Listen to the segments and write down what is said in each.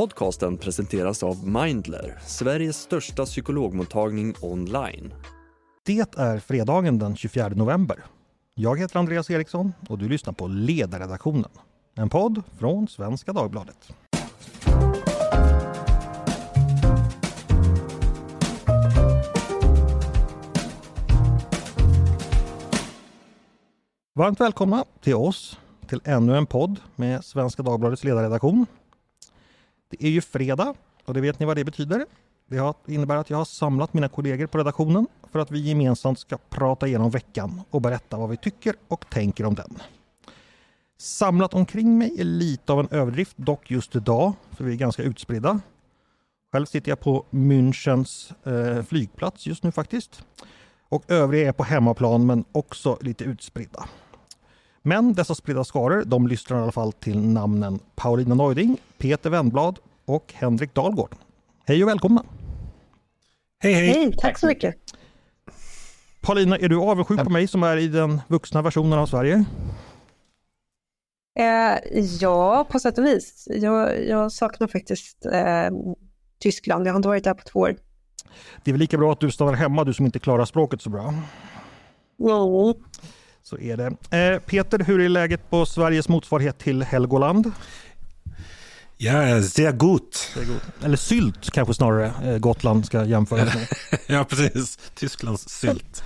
Podcasten presenteras av Mindler, Sveriges största psykologmottagning online. Det är fredagen den 24 november. Jag heter Andreas Eriksson och du lyssnar på Ledarredaktionen. En podd från Svenska Dagbladet. Varmt välkomna till oss till ännu en podd med Svenska Dagbladets ledarredaktion. Det är ju fredag och det vet ni vad det betyder. Det innebär att jag har samlat mina kollegor på redaktionen för att vi gemensamt ska prata igenom veckan och berätta vad vi tycker och tänker om den. Samlat omkring mig är lite av en överdrift, dock just idag, för vi är ganska utspridda. Själv sitter jag på Münchens eh, flygplats just nu faktiskt. Och övriga är på hemmaplan men också lite utspridda. Men dessa spridda skaror, de lyssnar i alla fall till namnen Paulina Neuding, Peter Wendblad och Henrik Dahlgård. Hej och välkomna! Hej, hej! Hej, tack så mycket! Paulina, är du avundsjuk på mig som är i den vuxna versionen av Sverige? Eh, ja, på sätt och vis. Jag, jag saknar faktiskt eh, Tyskland. Jag har inte varit där på två år. Det är väl lika bra att du stannar hemma, du som inte klarar språket så bra. Mm. Så är det. Eh, Peter, hur är läget på Sveriges motsvarighet till Helgoland? Ja, sehr gut. Sehr gut. Eller sylt kanske snarare eh, Gotland ska jämföras med. ja, precis. Tysklands sylt.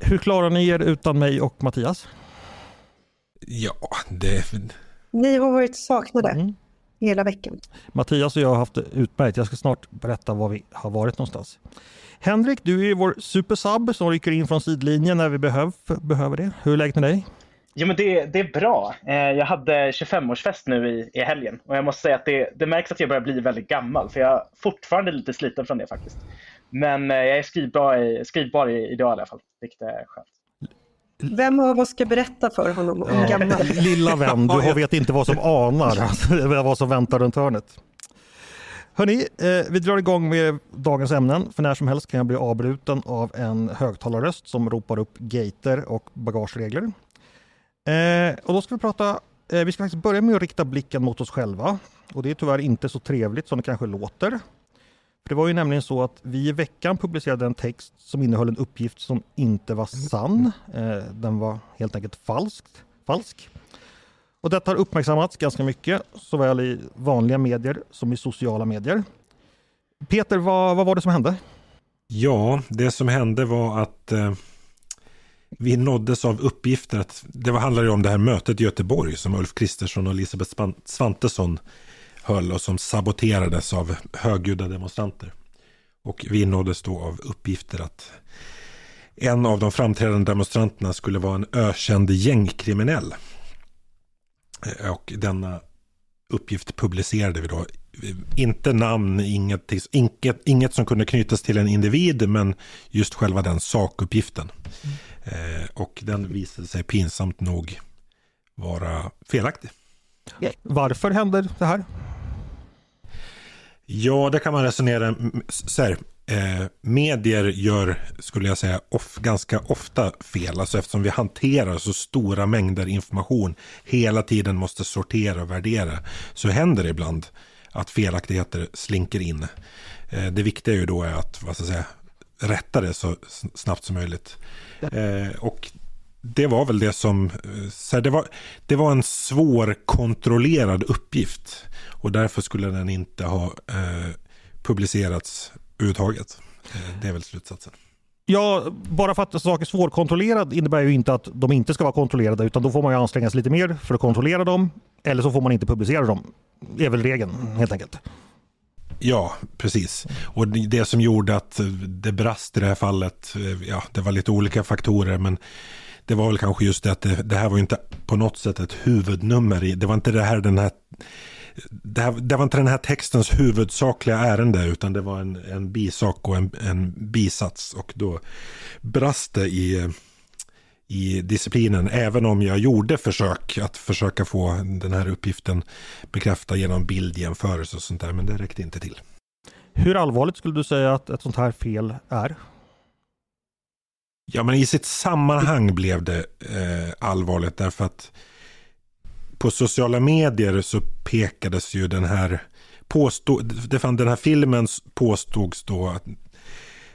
Hur klarar ni er utan mig och Mattias? Ja, det... Ni har varit saknade mm. Hela veckan. Mattias och jag har haft det utmärkt. Jag ska snart berätta var vi har varit någonstans. Henrik, du är vår supersub som rycker in från sidlinjen när vi behöv, behöver det. Hur är läget med dig? Jo, men det, det är bra. Eh, jag hade 25-årsfest nu i, i helgen och jag måste säga att det, det märks att jag börjar bli väldigt gammal för jag är fortfarande lite sliten från det faktiskt. Men eh, jag är skrivbar, skrivbar idag i alla fall, vilket är skönt. Vem av oss ska berätta för honom om ja, gammal? Lilla vän, du vet inte vad som anar vad som väntar runt hörnet. Hörni, eh, vi drar igång med dagens ämnen. För när som helst kan jag bli avbruten av en högtalarröst som ropar upp gater och bagageregler. Eh, och då ska vi prata, eh, vi ska faktiskt börja med att rikta blicken mot oss själva. Och det är tyvärr inte så trevligt som det kanske låter. För det var ju nämligen så att vi i veckan publicerade en text som innehöll en uppgift som inte var sann. Eh, den var helt enkelt falskt, falsk. Och detta har uppmärksammats ganska mycket, såväl i vanliga medier som i sociala medier. Peter, vad, vad var det som hände? Ja, det som hände var att eh, vi nåddes av uppgifter att det handlade om det här mötet i Göteborg som Ulf Kristersson och Elisabeth Svantesson höll och som saboterades av högljudda demonstranter. Och vi nåddes då av uppgifter att en av de framträdande demonstranterna skulle vara en ökänd gängkriminell. Eh, och denna uppgift publicerade vi då. Inte namn, inget, inget, inget som kunde knytas till en individ, men just själva den sakuppgiften. Mm. Eh, och den visade sig pinsamt nog vara felaktig. Varför händer det här? Ja, det kan man resonera så här. Eh, medier gör, skulle jag säga, off, ganska ofta fel. Alltså eftersom vi hanterar så stora mängder information, hela tiden måste sortera och värdera, så händer det ibland att felaktigheter slinker in. Eh, det viktiga är ju då är att, vad ska jag säga, rätta det så snabbt som möjligt. Eh, och det var väl det som, eh, så här, det, var, det var en svårkontrollerad uppgift. Och därför skulle den inte ha eh, publicerats överhuvudtaget. Eh, det är väl slutsatsen. Ja, bara för att en sak är svårkontrollerad innebär ju inte att de inte ska vara kontrollerade utan då får man ju anstränga sig lite mer för att kontrollera dem. Eller så får man inte publicera dem. Det är väl regeln helt enkelt. Ja, precis. Och det som gjorde att det brast i det här fallet, eh, ja, det var lite olika faktorer, men det var väl kanske just det att det, det här var inte på något sätt ett huvudnummer. I, det var inte det här den här det, här, det var inte den här textens huvudsakliga ärende utan det var en, en bisak och en, en bisats. Och då brast det i, i disciplinen. Även om jag gjorde försök att försöka få den här uppgiften bekräftad genom bildjämförelse och sånt där. Men det räckte inte till. Hur allvarligt skulle du säga att ett sånt här fel är? Ja, men i sitt sammanhang blev det eh, allvarligt därför att på sociala medier så pekades ju den här påstod, det fann, den här filmen påstods då att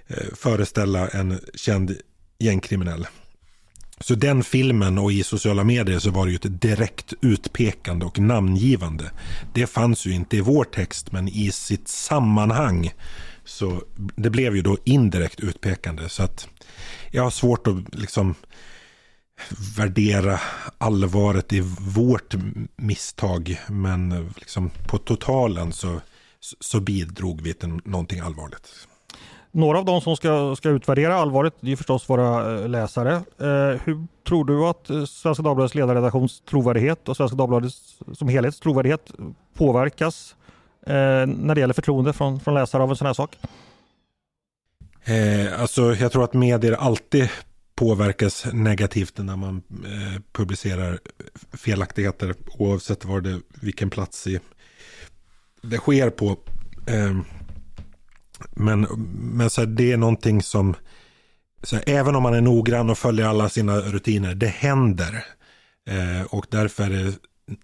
eh, föreställa en känd gängkriminell. Så den filmen och i sociala medier så var det ju ett direkt utpekande och namngivande. Det fanns ju inte i vår text men i sitt sammanhang så det blev ju då indirekt utpekande. Så att jag har svårt att liksom värdera allvaret i vårt misstag. Men liksom på totalen så, så bidrog vi till någonting allvarligt. Några av de som ska, ska utvärdera allvaret det är förstås våra eh, läsare. Eh, hur tror du att eh, Svenska Dagbladets ledarredaktions trovärdighet och Svenska Dagbladets som helhets trovärdighet påverkas eh, när det gäller förtroende från, från läsare av en sån här sak? Eh, alltså jag tror att medier alltid påverkas negativt när man eh, publicerar felaktigheter oavsett var det, vilken plats i, det sker på. Eh, men men så här, det är någonting som, så här, även om man är noggrann och följer alla sina rutiner, det händer. Eh, och därför är det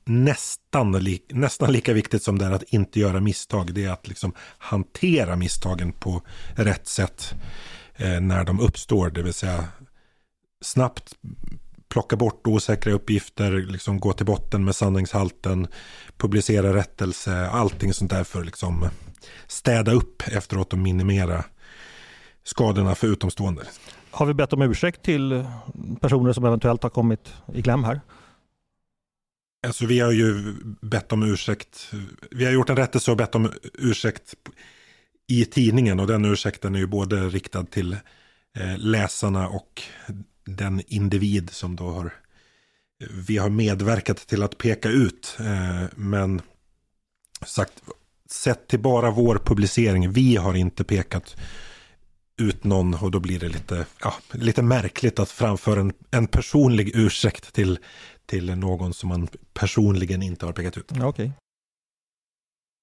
nästan, li, nästan lika viktigt som det är att inte göra misstag. Det är att liksom hantera misstagen på rätt sätt eh, när de uppstår. Det vill säga snabbt plocka bort osäkra uppgifter, liksom gå till botten med sanningshalten, publicera rättelse, allting sånt där för att liksom städa upp efteråt och minimera skadorna för utomstående. Har vi bett om ursäkt till personer som eventuellt har kommit i kläm här? Alltså vi har ju bett om ursäkt. Vi har gjort en rättelse och bett om ursäkt i tidningen och den ursäkten är ju både riktad till eh, läsarna och den individ som då har vi har medverkat till att peka ut. Eh, men sagt, sett till bara vår publicering, vi har inte pekat ut någon och då blir det lite, ja, lite märkligt att framföra en, en personlig ursäkt till, till någon som man personligen inte har pekat ut. Ja, okay.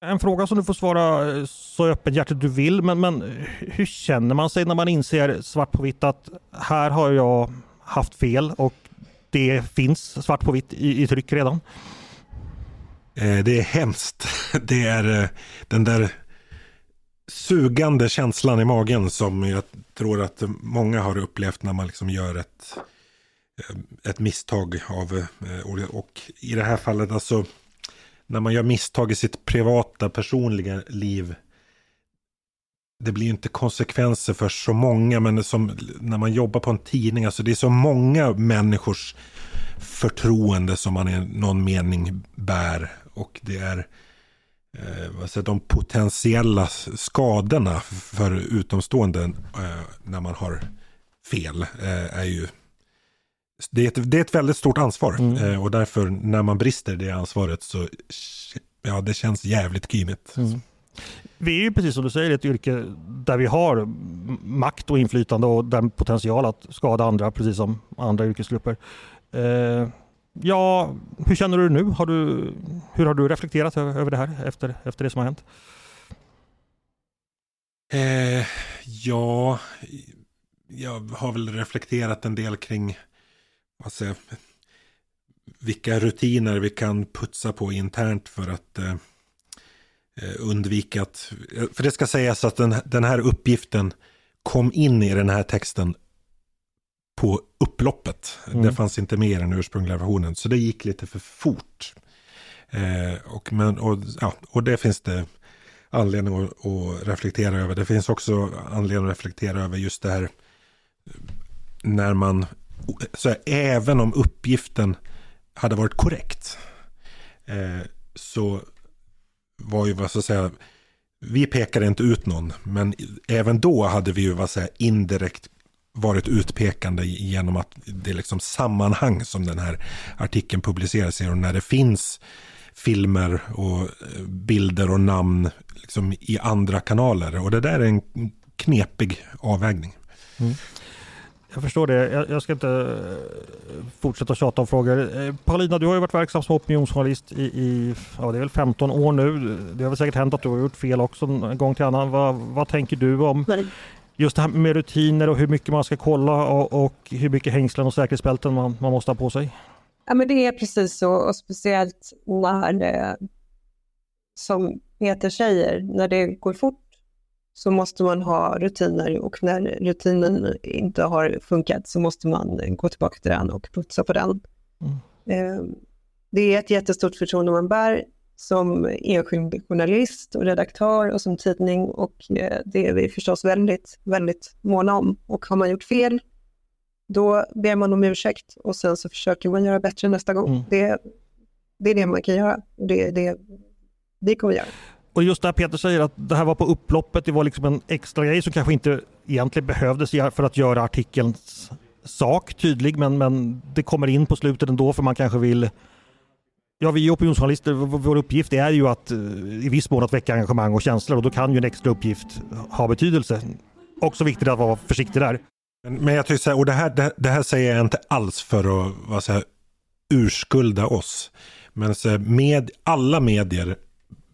En fråga som du får svara eh, så öppenhjärtigt du vill, men, men hur känner man sig när man inser svart på vitt att här har jag haft fel och det finns svart på vitt i, i tryck redan? Eh, det är hemskt. Det är eh, den där sugande känslan i magen som jag tror att många har upplevt när man liksom gör ett, eh, Eh, ett misstag av, eh, och i det här fallet alltså när man gör misstag i sitt privata personliga liv det blir inte konsekvenser för så många, men som när man jobbar på en tidning, alltså det är så många människors förtroende som man i någon mening bär. Och det är eh, vad säger, de potentiella skadorna för utomstående eh, när man har fel eh, är ju det är, ett, det är ett väldigt stort ansvar mm. eh, och därför när man brister det ansvaret så ja, det känns jävligt kymigt. Mm. Vi är ju precis som du säger ett yrke där vi har makt och inflytande och den potential att skada andra precis som andra yrkesgrupper. Eh, ja, hur känner du nu? Har du, hur har du reflekterat över det här efter, efter det som har hänt? Eh, ja, jag har väl reflekterat en del kring vad säger, vilka rutiner vi kan putsa på internt för att eh, Eh, undvika att... För det ska sägas att den, den här uppgiften kom in i den här texten på upploppet. Mm. Det fanns inte med i den ursprungliga versionen. Så det gick lite för fort. Eh, och, men, och, ja, och det finns det anledning att, att, reflektera över. Det finns också anledning att reflektera över just det här när man, så här, även om uppgiften hade varit korrekt, eh, så var ju vad så att säga, vi pekade inte ut någon, men även då hade vi ju vad säga, indirekt varit utpekande genom att det är liksom sammanhang som den här artikeln publiceras i och när det finns filmer och eh, bilder och namn liksom i andra kanaler och det där är en knepig avvägning. Mm. Jag förstår det. Jag, jag, ska inte eh, fortsätta tjata om frågor. Eh, Paulina, du har ju varit verksam som opinionsjournalist i, i ja, det är väl 15 år nu. Det har väl säkert hänt att du har gjort fel också en gång till annan. Vad, vad tänker du om just det här med rutiner och hur mycket man ska kolla och, och hur mycket hängslen och säkerhetsbälten man, man måste ha på sig? Ja, men det är precis så och speciellt när det, som Peter säger, när det går fort så måste man ha rutiner och när rutinen inte har funkat så måste man gå tillbaka till den och putsa på den. Mm. Det är ett jättestort förtroende man bär som enskild journalist och redaktör och som tidning och eh, det är vi förstås väldigt, väldigt måna om. Och har man gjort fel, då ber man om ursäkt och sen så försöker man göra bättre nästa gång. Mm. Det, det är det man kan göra och det är det vi kommer göra. Och just det här Peter säger att det här var på upploppet, det var liksom en extra grej som kanske inte egentligen behövdes för att göra artikelns sak tydlig men, men det kommer in på slutet ändå för man kanske vill Ja, vi opinionsjournalister, vår uppgift är ju att eh, i viss mån att väcka engagemang och känslor och då kan ju en extra uppgift ha betydelse. Också viktigt att vara försiktig där. Men, men jag tycker så här, och det här, det, det, här säger jag inte alls för att vad så här, urskulda oss. Men så här, med, alla medier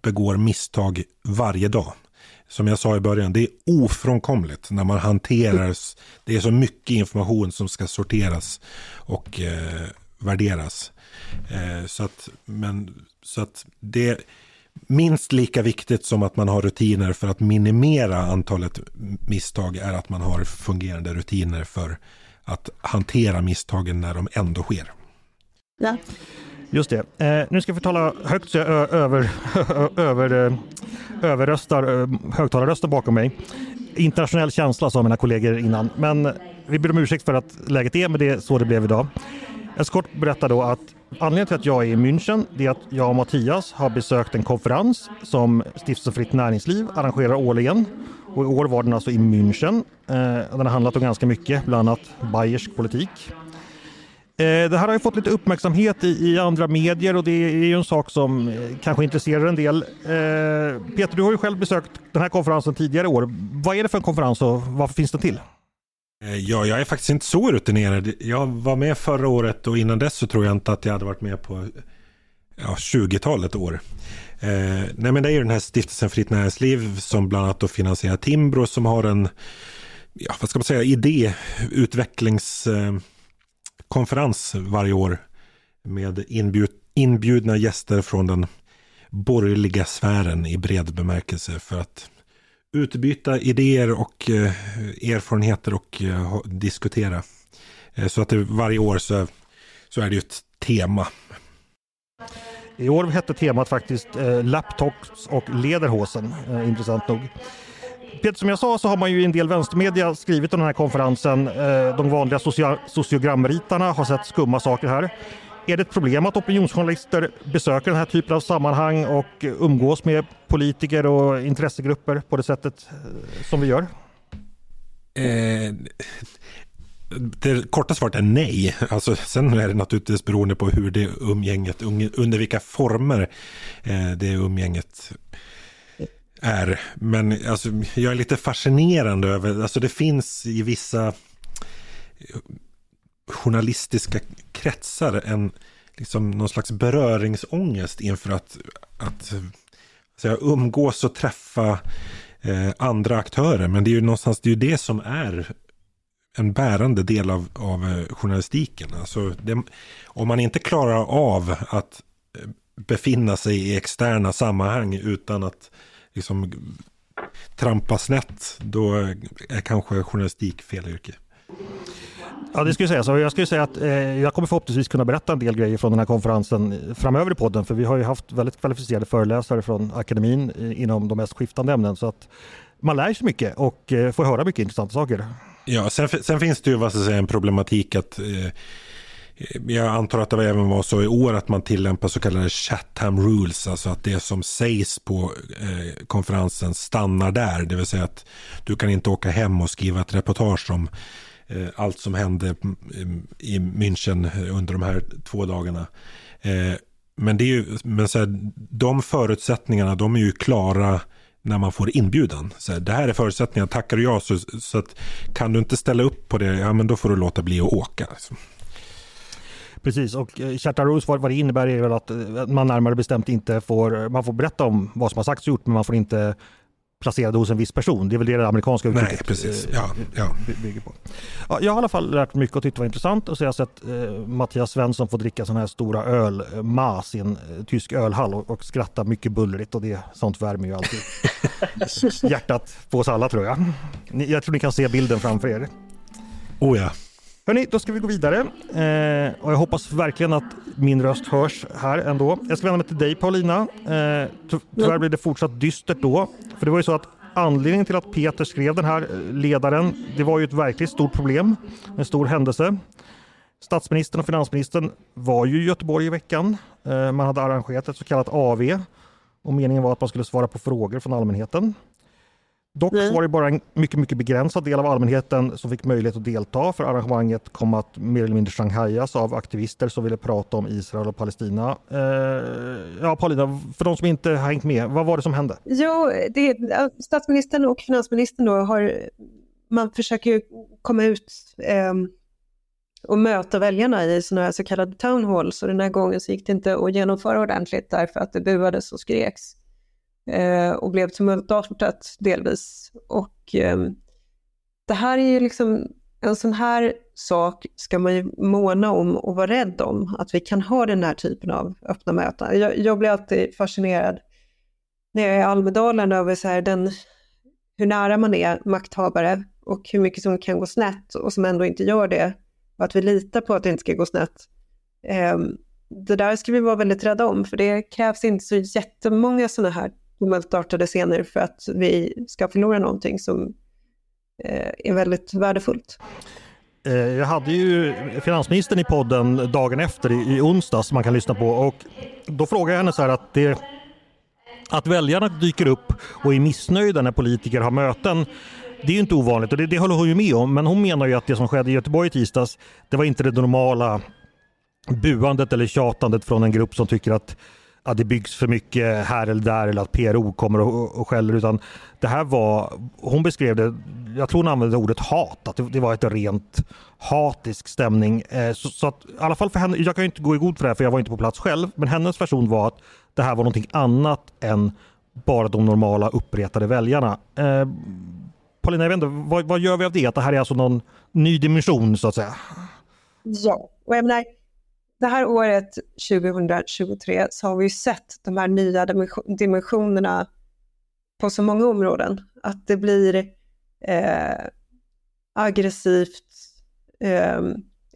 begår misstag varje dag. Som jag sa i början, det är ofrånkomligt när man hanterar, det är så mycket information som ska sorteras och eh, värderas. Eh, så, att, men, så att det är minst lika viktigt som att man har rutiner för att minimera antalet misstag är att man har fungerande rutiner för att hantera misstagen när de ändå sker. Ja. Just det. Eh, nu ska vi tala högt eh, så jag över, över, eh, överröstar eh, högtalarrösten bakom mig. Internationell känsla sa mina kollegor innan, men vi ber om ursäkt för att läget är, men det är så det blev idag. Jag ska kort berätta då att anledningen till att jag är i München är att jag och Mattias har besökt en konferens som Stiftelsen Fritt Näringsliv arrangerar årligen. Och I år var den alltså i München. Den har handlat om ganska mycket, bland annat bayersk politik. Eh, det här har ju fått lite uppmärksamhet i, i, andra medier och det är ju en sak som eh, kanske intresserar en del. Eh, Peter, du har ju själv besökt den här konferensen tidigare år. Vad är det för en konferens och varför finns den till? Ja, jag är faktiskt inte så rutinerad. Jag var med förra året och innan dess så tror jag inte att jag hade varit med på ja, 20-talet år. Eh, nej men det är ju den här stiftelsen Fritt Näringsliv som bland annat finansierar Timbro som har en, ja vad ska man säga, idéutvecklings... eh, konferens varje år med inbjud, inbjudna gäster från den borgerliga sfären i bred bemärkelse för att utbyta idéer och eh, erfarenheter och eh, diskutera. Eh, så att varje år så, så är det ju ett tema. I år hette temat faktiskt eh, Laptops och Lederhosen, eh, intressant nog. Peter, som jag sa så har man ju i en del vänstermedia skrivit om den här konferensen. Eh, de vanliga socia sociogramritarna har sett skumma saker här. Är det ett problem att opinionsjournalister besöker den här typen av sammanhang och umgås med politiker och intressegrupper på det sättet eh, som vi gör? Eh, det korta svaret är nej. Alltså, sen är det naturligtvis beroende på hur det umgänget, under vilka former eh, det umgänget är. Men alltså, jag är lite fascinerande över, alltså det finns i vissa eh, journalistiska kretsar en liksom någon slags beröringsångest inför att, att eh, säga, umgås och träffa eh, andra aktörer. Men det är ju någonstans det, är det som är en bärande del av, av eh, journalistiken. Alltså det, om man inte klarar av att befinna sig i externa sammanhang utan att liksom trampa snett, då är kanske journalistik fel yrke. Ja, det skulle jag säga. Så jag skulle säga att eh, jag kommer förhoppningsvis kunna berätta en del grejer från den här konferensen framöver i podden. För vi har ju haft väldigt kvalificerade föreläsare från akademin eh, inom de mest skiftande ämnen. Så att man lär sig mycket och eh, får höra mycket intressanta saker. Ja, sen, sen finns det ju vad ska säga, en problematik att eh, Eh, jag antar att det även var så i år att man tillämpar så kallade Chatham Rules, alltså att det som sägs på eh, konferensen stannar där, det vill säga att du kan inte åka hem och skriva ett reportage om Eh, allt som hände mm, i München under de här två dagarna. Eh, men, det är ju, men så här, de förutsättningarna de är ju klara när man får inbjudan. Så här, det här är förutsättningarna, tackar du ja så, så att, kan du inte ställa upp på det, ja men då får du låta bli att åka. Liksom. Precis, och eh, Chatta Rules vad, vad det innebär är väl att man närmare bestämt inte får, man får berätta om vad som har sagts och gjort men man får inte placerade hos en viss person. Det är väl det det amerikanska uttrycket Nej, precis. Ja, ja. bygger på. Ja, jag har i alla fall lärt mig mycket och tyckt det var intressant. Och så har jag sett eh, Mattias Svensson få dricka sådana här stora ölmas i en eh, tysk ölhall och, och skratta mycket bullrigt och det, sånt värmer ju alltid hjärtat på oss alla tror jag. Ni, jag tror ni kan se bilden framför er. Oh ja. Hörni, då ska vi gå vidare. Eh, och jag hoppas verkligen att min röst hörs här ändå. Jag ska vända mig till dig Paulina. Eh, ty tyvärr blir det fortsatt dystert då. För det var ju så att anledningen till att Peter skrev den här eh, ledaren, det var ju ett verkligt stort problem. En stor händelse. Statsministern och finansministern var ju i Göteborg i veckan. Eh, man hade arrangerat ett så kallat AV och meningen var att man skulle svara på frågor från allmänheten. Dock var det bara en mycket, mycket begränsad del av allmänheten som fick möjlighet att delta för arrangemanget kom att mer eller mindre shanghajas av aktivister som ville prata om Israel och Palestina. Eh, ja, Paulina, för de som inte har hängt med, vad var det som hände? Jo, det, statsministern och finansministern då har, man försöker ju komma ut ehm, och möta väljarna i sådana här så kallade town halls och den här gången så gick det inte att genomföra ordentligt därför att det buades och skreks eh, och blev tumultartat delvis. Och ehm, det här är ju liksom, en sån här sak ska man ju måna om och vara rädd om, att vi kan ha den här typen av öppna möten. Jag, jag blir alltid fascinerad när jag är i Almedalen över så här den, hur nära man är makthavare och hur mycket som kan gå snett och som ändå inte gör det. Och att vi litar på att det inte ska gå snett. Ehm, det där ska vi vara väldigt rädda om för det krävs inte så jättemånga sådana här tumultartade scener för att vi ska förlora någonting som eh, är väldigt värdefullt. Eh, jag hade ju finansministern i podden dagen efter i, i onsdags som man kan lyssna på och då frågade jag henne så här att det att väljarna dyker upp och är missnöjda när politiker har möten det är ju inte ovanligt och det, det håller hon ju med om men hon menar ju att det som skedde i Göteborg i tisdags det var inte det normala buandet eller tjatandet från en grupp som tycker att att det byggs för mycket här eller där eller att PRO kommer och, och skäller utan det här var, hon beskrev det, jag tror hon använde ordet hat, att det, det var ett rent hatisk stämning. Eh, så, så att i alla fall för henne, jag kan ju inte gå i god för det här för jag var inte på plats själv, men hennes version var att det här var någonting annat än bara de normala uppretade väljarna. Eh, Paulina, jag vet inte, vad, vad gör vi av det? Att det här är alltså någon ny dimension så att säga? Ja, och jag menar, det här året 2023 så har vi ju sett de här nya dimensionerna på så många områden. Att det blir eh, aggressivt, eh,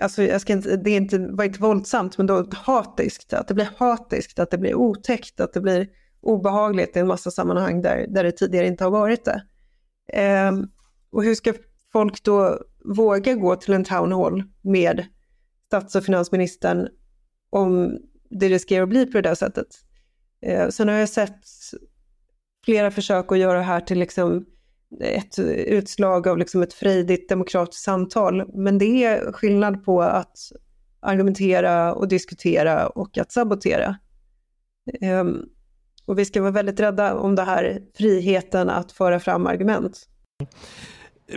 alltså jag ska inte, det är inte, var inte våldsamt, men då hatiskt. Att det blir hatiskt, att det blir otäckt, att det blir obehagligt i en massa sammanhang där, där det tidigare inte har varit det. Eh, och hur ska folk då våga gå till en town hall med stats och finansministern om det riskerar att bli på det där sättet. Eh, sen har jag sett flera försök att göra det här till liksom ett utslag av liksom ett frejdigt demokratiskt samtal. Men det är skillnad på att argumentera och diskutera och att sabotera. Um, och vi ska vara väldigt rädda om det här friheten att föra fram argument.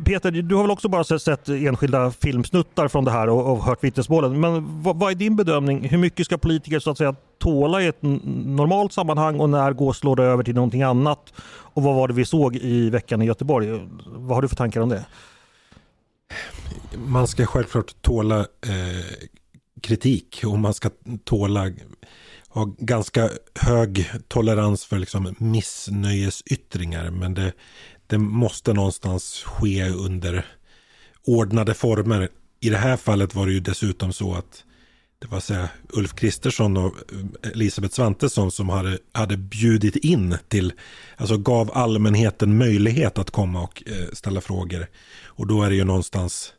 Peter, du har väl också bara sett- enskilda filmsnuttar från det här och, och hört vittnesmålen. Men vad, vad är din bedömning? Hur mycket ska politiker så att säga tåla i ett normalt sammanhang och när går slår det över till någonting annat? Och vad var det vi såg i veckan i Göteborg? Vad har du för tankar om det? Man ska självklart tåla eh, kritik och man ska tåla ha ganska hög tolerans för liksom missnöjesyttringar. Men det, det måste någonstans ske under ordnade former. I det här fallet var det ju dessutom så att det var så här, Ulf Kristersson och eh, Elisabeth Svantesson som hade, hade bjudit in till, alltså gav allmänheten möjlighet att komma och eh, ställa frågor. Och då är det ju någonstans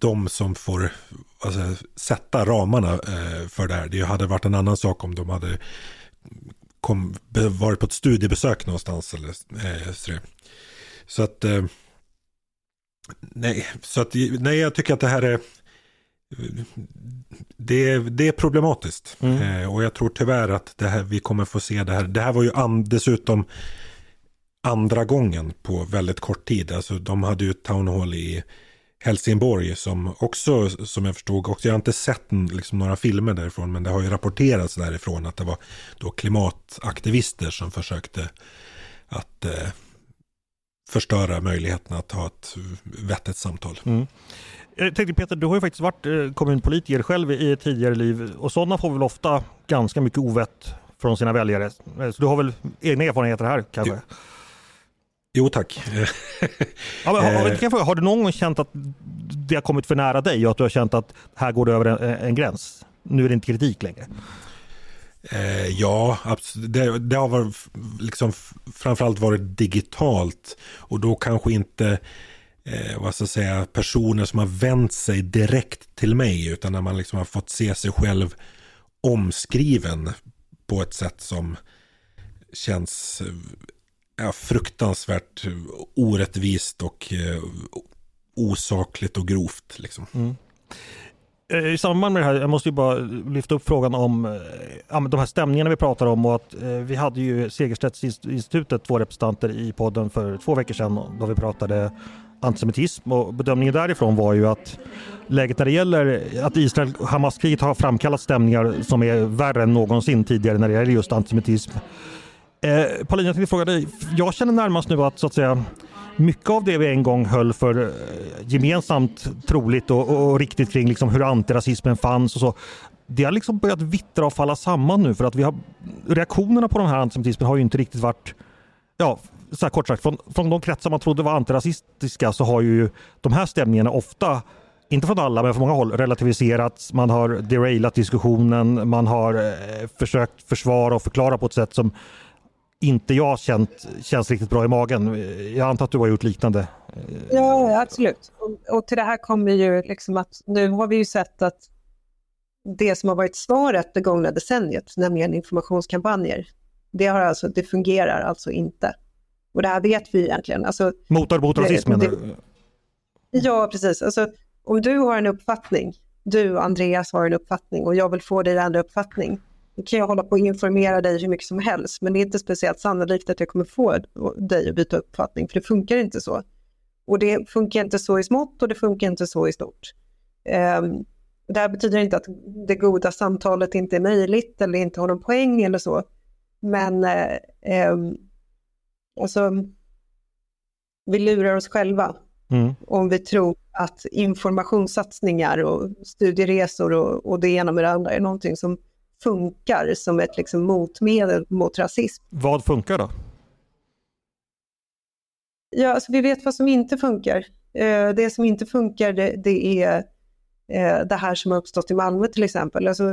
de som får alltså, sätta ramarna eh, för det här. Det hade varit en annan sak om de hade kom, varit på ett studiebesök någonstans. Eller, eh, så, det. så att, eh, nej, så att, nej, jag tycker att det här är det, är- det är problematiskt. Eh, och jag tror tyvärr att det här, vi kommer få se det här. Det här var ju an, dessutom andra gången på väldigt kort tid. Alltså de hade ju ett town hall i Helsingborg som också, som jag förstod, också, jag har inte sett liksom, några filmer därifrån, men det har ju rapporterats därifrån att det var då klimataktivister som försökte att eh, förstöra möjligheten att ha ett vettigt samtal. Mm. Jag tänkte Peter, du har ju faktiskt varit eh, kommunpolitiker själv i ett tidigare liv och sådana får väl ofta ganska mycket ovett från sina väljare. Eh, så du har väl egna erfarenheter här kanske? Jo, jo tack. ja, men, har, har, har, du någon gång känt att det har kommit för nära dig och att du har känt att här går det över en, en gräns? Nu är det inte kritik längre. Eh, ja, det, det, har varit, liksom, framförallt varit digitalt och då kanske inte eh, vad ska jag säga, personer som har vänt sig direkt till mig utan när man liksom har fått se sig själv omskriven på ett sätt som känns ja, fruktansvärt orättvist och eh, osakligt och grovt. Liksom. Mm. Eh, I samband med det här, jag måste ju bara lyfta upp frågan om eh, ja, de här stämningarna vi pratar om och att eh, vi hade ju Segerstedtinstitutet två representanter i podden för två veckor sedan då vi pratade antisemitism och bedömningen därifrån var ju att läget när det gäller att Israel-Hamas-kriget har framkallat stämningar som är värre än någonsin tidigare när det gäller just antisemitism. Eh, Paulina, jag tänkte fråga dig, jag känner närmast nu att så att säga mycket av det vi en gång höll för eh, gemensamt troligt och, och, och riktigt kring liksom hur antirasismen fanns och så. Det har liksom börjat vittra och falla samman nu för att vi har reaktionerna på den här antisemitismen har ju inte riktigt varit ja, så här kort sagt, från, från de kretsar man trodde var antirasistiska så har ju de här stämningarna ofta inte från alla, men från många håll relativiserats. Man har derailat diskussionen. Man har eh, försökt försvara och förklara på ett sätt som inte jag känt känns riktigt bra i magen. Jag antar att du har gjort liknande? Ja, absolut. Och, och till det här kommer ju liksom att nu har vi ju sett att det som har varit svaret det gångna decenniet, nämligen informationskampanjer, det, har alltså, det fungerar alltså inte. Och det här vet vi egentligen. Alltså, mot, mot rasism menar du? Ja, precis. Alltså, om du har en uppfattning, du Andreas har en uppfattning och jag vill få dig att ändra uppfattning, då kan jag hålla på och informera dig hur mycket som helst, men det är inte speciellt sannolikt att jag kommer få dig att byta uppfattning, för det funkar inte så. Och det funkar inte så i smått och det funkar inte så i stort. Um, det här betyder inte att det goda samtalet inte är möjligt eller inte har någon poäng eller så. Men eh, um, alltså, vi lurar oss själva mm. om vi tror att informationssatsningar och studieresor och, och det ena med det andra är någonting som funkar som ett liksom motmedel mot rasism. Vad funkar då? Ja, alltså vi vet vad som inte funkar. Eh, det som inte funkar det, det är eh, det här som har uppstått i Malmö till exempel. Alltså,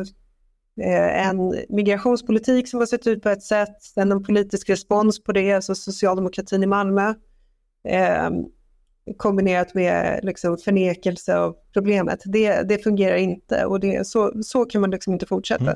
eh, en migrationspolitik som har sett ut på ett sätt, sen en politisk respons på det, alltså socialdemokratin i Malmö kombinerat med liksom förnekelse av problemet. Det, det fungerar inte och det, så, så kan man liksom inte fortsätta. Mm.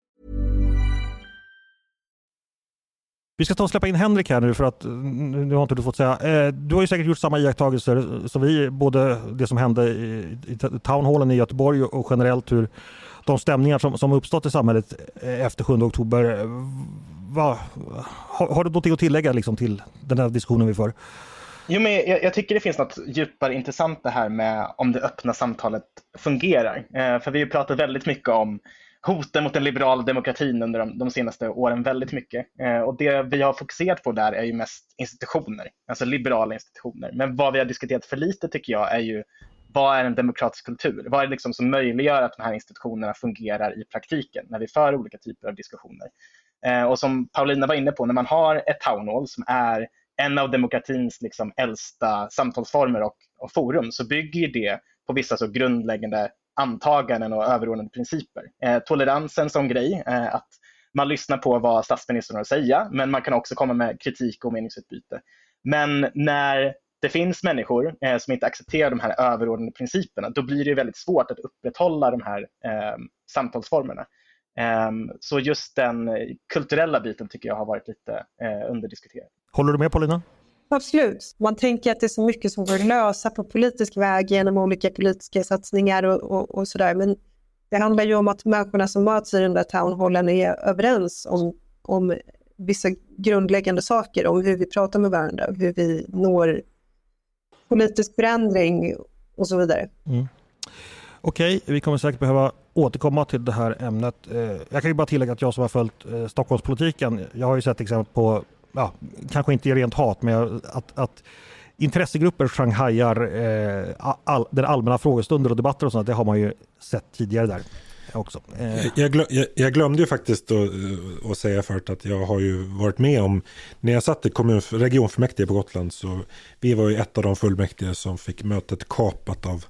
Vi ska ta och släppa in Henrik här nu för att nu har inte du fått säga. Eh, du har ju säkert gjort samma iakttagelser som vi, både det som hände i, i townhallen i Göteborg och generellt hur de stämningar som, som uppstått i samhället eh, efter 7 oktober va, har, har, du någonting att tillägga liksom, till den här diskussionen vi för? Jo, men jag, jag, tycker det finns något djupare intressant det här med om det öppna samtalet fungerar. Eh, för vi har pratat väldigt mycket om hoten mot den liberala demokratin under de, de senaste åren väldigt mycket. Eh, och det vi har fokuserat på där är ju mest institutioner, alltså liberala institutioner. Men vad vi har diskuterat för lite tycker jag är ju vad är en demokratisk kultur? Vad är det liksom som möjliggör att de här institutionerna fungerar i praktiken när vi för olika typer av diskussioner? Eh, och som Paulina var inne på, när man har ett town hall som är en av demokratins liksom äldsta samtalsformer och, och forum så bygger det på vissa så grundläggande antaganden och överordnade principer. Eh, toleransen som grej, eh, att man lyssnar på vad statsministern har att säga, men man kan också komma med kritik och meningsutbyte. Men när det finns människor eh, som inte accepterar de här överordnade principerna, då blir det väldigt svårt att upprätthålla de här eh, samtalsformerna. Ehm, så just den kulturella biten tycker jag har varit lite eh, underdiskuterad. Håller du med Paulina? Absolut. Man tänker att det är så mycket som går att lösa på politisk väg genom olika politiska satsningar och, och, och sådär. Men det handlar ju om att människorna som möts i den där townhallen är överens om, om vissa grundläggande saker, om hur vi pratar med varandra, hur vi når politisk förändring och så vidare. Mm. Okej, vi kommer säkert behöva återkomma till det här ämnet. Eh, jag kan ju bara tillägga att jag som har följt eh, Stockholmspolitiken, jag har ju sett exempel på, ja, kanske inte rent hat, men att, att intressegrupper shanghajar eh, all, den allmänna frågestunder och debatter och sånt, det har man ju sett tidigare där också. Eh. Jag, glöm, jag, jag, glömde ju faktiskt att, att säga förut att jag har ju varit med om, när jag satt i kommun, regionfullmäktige på Gotland, så vi var ju ett av de fullmäktige som fick mötet kapat av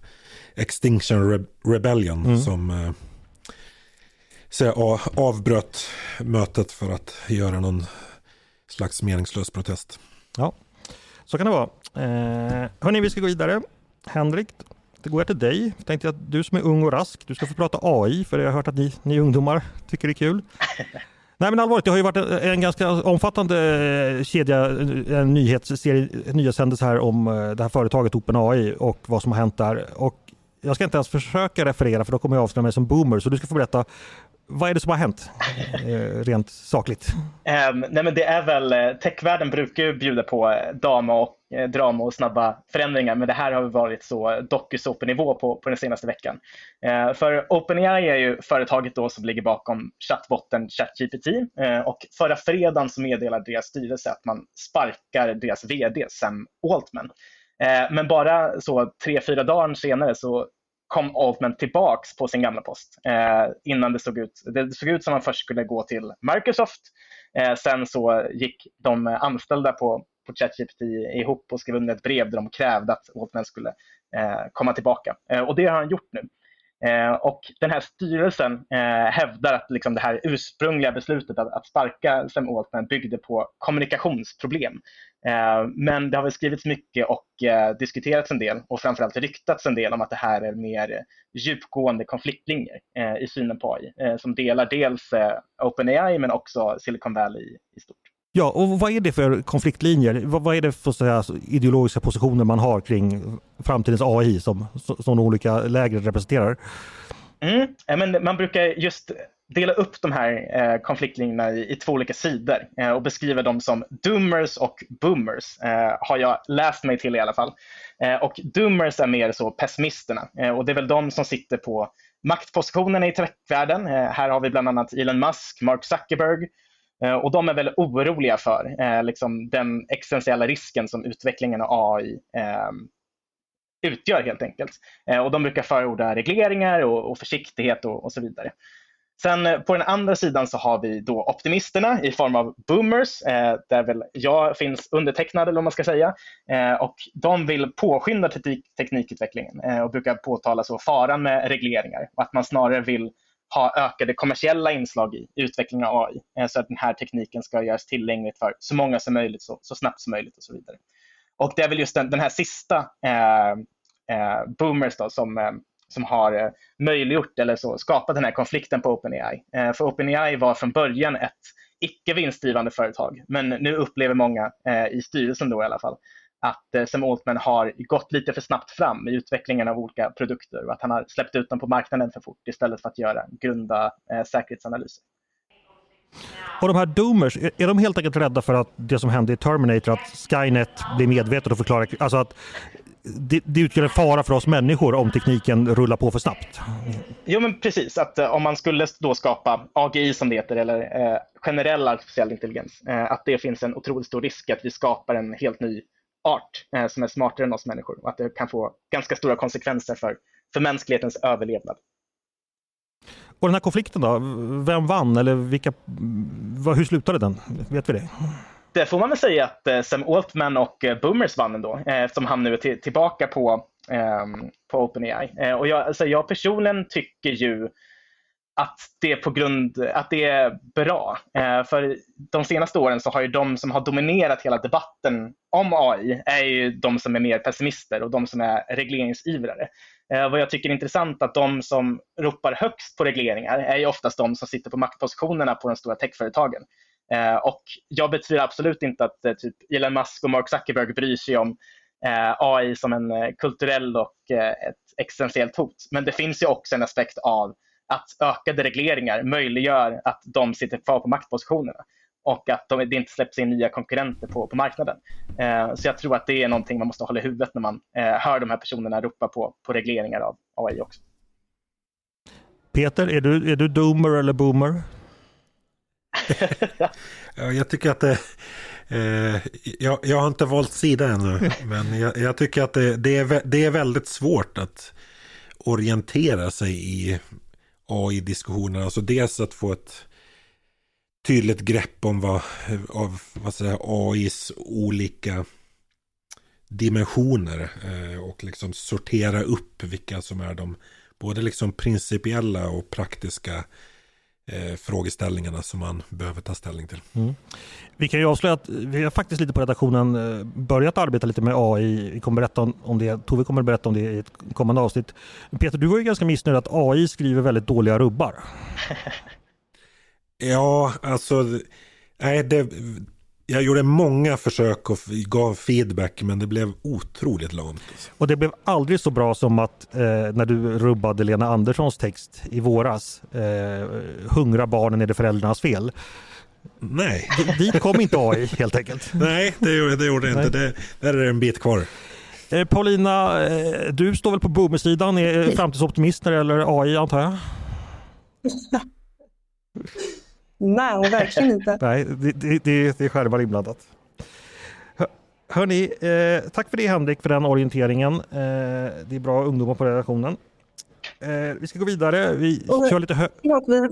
Extinction Rebellion mm. som eh, så avbröt mötet för att göra någon slags meningslös protest. Ja, så kan det vara. Eh, hörni, vi ska gå vidare. Henrik, det går jag till dig. Jag tänkte att du som är ung och rask, du ska få prata AI, för jag har hört att ni, ni ungdomar tycker det är kul. Nej men allvarligt, det har ju varit en, en ganska omfattande eh, kedja, en nyhetsserie, nyhetshändelse här om eh, det här företaget OpenAI och vad som har hänt där. Och jag ska inte ens försöka referera för då kommer jag avslöja mig som boomer, så du ska få berätta vad är det som har hänt eh, rent sakligt? Um, nej men det är väl, eh, techvärlden brukar ju bjuda på eh, dama drama och, eh, drama och snabba förändringar, men det här har varit så dokusåpenivå på, på den senaste veckan. Uh, för OpenAI är ju företaget då som ligger bakom chattbotten ChatGPT uh, och förra fredagen så meddelade deras styrelse att man sparkar deras VD Sam Altman. Men bara så tre, fyra dagar senare så kom Altman tillbaks på sin gamla post eh, innan det såg ut. Det såg ut som att han först skulle gå till Microsoft. Eh, sen så gick de anställda på, på ChatGPT ihop och skrev under ett brev där de krävde att Altman skulle eh, komma tillbaka. Eh, och det har han gjort nu. Eh, och den här styrelsen eh, hävdar att liksom det här ursprungliga beslutet att, att sparka Sam Altman byggde på kommunikationsproblem. Eh, men det har väl skrivits mycket och eh, diskuterats en del och framförallt ryktats en del om att det här är mer djupgående konfliktlinjer eh, i synen på AI eh, som delar dels eh, OpenAI men också Silicon Valley i stort. Ja, och vad är det för konfliktlinjer? Vad, är det för säga, ideologiska positioner man har kring framtidens AI som, som de olika lägren representerar? Mm. men man brukar just dela upp de här eh, konfliktlinjerna i, i, två olika sidor eh, och beskriva dem som doomers och boomers, eh, har jag läst mig till i alla fall. Eh, och doomers är mer så pessimisterna eh, och det är väl de som sitter på maktpositionerna i techvärlden. Eh, här har vi bland annat Elon Musk, Mark Zuckerberg Eh, och de är väl oroliga för eh, liksom den existentiella risken som utvecklingen av AI ehm, utgör helt enkelt. Eh, och de brukar förorda regleringar och, och försiktighet och, och så vidare. Sen på den andra sidan så har vi då optimisterna i form av boomers, eh, där väl jag finns undertecknad eller vad man ska säga. Eh, och de vill påskynda teknik teknikutvecklingen eh, och brukar påtala så faran med regleringar och att man snarare vill ha ökade kommersiella inslag i utvecklingen av AI eh, så att den här tekniken ska göras tillgänglig för så många som möjligt så, så snabbt som möjligt och så vidare. Och det är väl just den, den här sista eh, eh boomers då, som eh, som har eh, möjliggjort eller så, skapat den här konflikten på OpenAI. Eh, för OpenAI var från början ett icke vinstdrivande företag, men nu upplever många eh, i styrelsen då i alla fall att Sam Altman har gått lite för snabbt fram i utvecklingen av olika produkter och att han har släppt ut dem på marknaden för fort istället för att göra grunda säkerhetsanalyser. Och de här doomers, är de helt enkelt rädda för att det som hände i Terminator, att Skynet blir medvetet och förklarar, alltså att det, det utgör en fara för oss människor om tekniken rullar på för snabbt. Jo, men precis. Att uh, om man skulle då skapa AGI som det heter, eller uh, generell artificiell intelligens, uh, att det finns en otroligt stor risk att vi skapar en helt ny art som är smartare än oss människor och att det kan få ganska stora konsekvenser för, för mänsklighetens överlevnad. Och den här konflikten då, vem vann eller vilka, hur slutade den? Vet vi det? det får man väl säga att eh, Sam Altman och eh, Boomers vann ändå, eh, eftersom han nu är tillbaka på, ehm, på OpenAI. Och jag, alltså jag personligen tycker ju att det är på grund att det är bra. Eh, för de senaste åren så har ju de som har dominerat hela debatten om AI är ju de som är mer pessimister och de som är regleringsivrare. Eh, vad jag tycker är intressant att de som ropar högst på regleringar är ju oftast de som sitter på maktpositionerna på de stora techföretagen. Eh, och jag betvivlar absolut inte att eh, typ Elon Musk och Mark Zuckerberg bryr sig om eh, AI som en eh, kulturell och eh, ett existentiellt hot. Men det finns ju också en aspekt av att ökade regleringar möjliggör att de sitter kvar på maktpositionerna och att de, det inte släpps in nya konkurrenter på, på marknaden. Eh, så jag tror att det är någonting man måste hålla i huvudet när man eh, hör de här personerna ropa på, på regleringar av AI också. Peter, är du, är du doomer eller boomer? jag tycker att det... Eh, jag, jag, har inte valt sida ännu, men jag, jag tycker att det, det, är, det är väldigt svårt att orientera sig i AI-diskussionerna. Alltså dels att få ett tydligt grepp om vad, av vad säger, AIs olika dimensioner eh, och liksom sortera upp vilka som är de både liksom principiella och praktiska eh, frågeställningarna som man behöver ta ställning till. Mm. Vi kan ju avslöja att vi har faktiskt lite på redaktionen eh, börjat arbeta lite med AI. Vi kommer berätta om det. Tove kommer berätta om det i ett kommande avsnitt. Peter, du var ju ganska missnöjd att AI skriver väldigt dåliga rubbar. ja, alltså nej, det, jag gjorde många försök och gav feedback men det blev otroligt lamt. Och det blev aldrig så bra som att eh, när du rubbade Lena Anderssons text i våras. Eh, Hungra barnen är det föräldrarnas fel. Nej. Dit kom inte AI helt enkelt. Nej, det gjorde det gjorde inte. Det, där är det en bit kvar. Eh, Paulina, eh, du står väl på boomersidan, är framtidsoptimist när det gäller AI antar jag? Nej, verkligen inte. Nej, det, det, det är skärmar inblandat. Hörni, eh, tack för det Henrik för den orienteringen. Eh, det är bra ungdomar på redaktionen. Eh, vi ska gå vidare. Vi och, kör lite hö- vi,